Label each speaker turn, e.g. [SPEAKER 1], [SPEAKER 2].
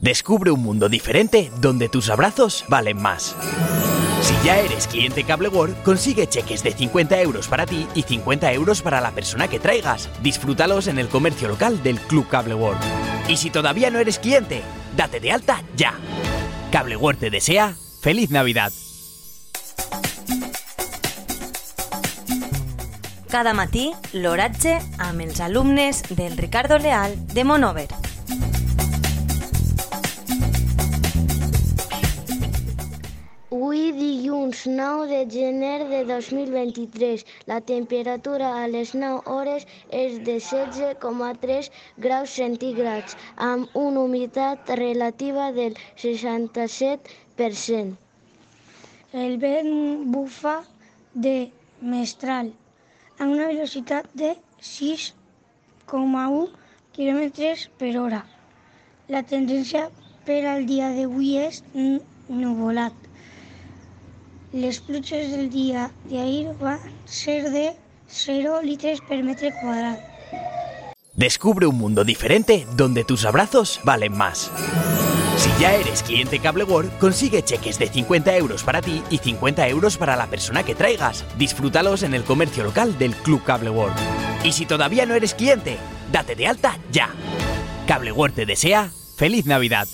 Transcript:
[SPEAKER 1] Descubre un mundo diferente donde tus abrazos valen más. Si ya eres cliente Cable World, consigue cheques de 50 euros para ti y 50 euros para la persona que traigas. Disfrútalos en el comercio local del Club Cable World. Y si todavía no eres cliente, date de alta ya. Cable World te desea feliz Navidad.
[SPEAKER 2] Cada matí, l'oratge amb del Ricardo Leal de Monover.
[SPEAKER 3] Dilluns 9 de gener de 2023. La temperatura a les 9 hores és de 16,3 graus centígrads amb una humitat relativa del 67%.
[SPEAKER 4] El vent bufa de mestral a una velocitat de 6,1 km per hora. La tendència per al dia d'avui és nuvolat. Les pluges del dia d'ahir van ser de 0 litres per metre quadrat.
[SPEAKER 1] Descubre un mundo diferente donde tus abrazos valen más. Si ya eres cliente Cable World, consigue cheques de 50 euros para ti y 50 euros para la persona que traigas. Disfrútalos en el comercio local del Club Cable World. Y si todavía no eres cliente, date de alta ya. Cable World te desea feliz Navidad.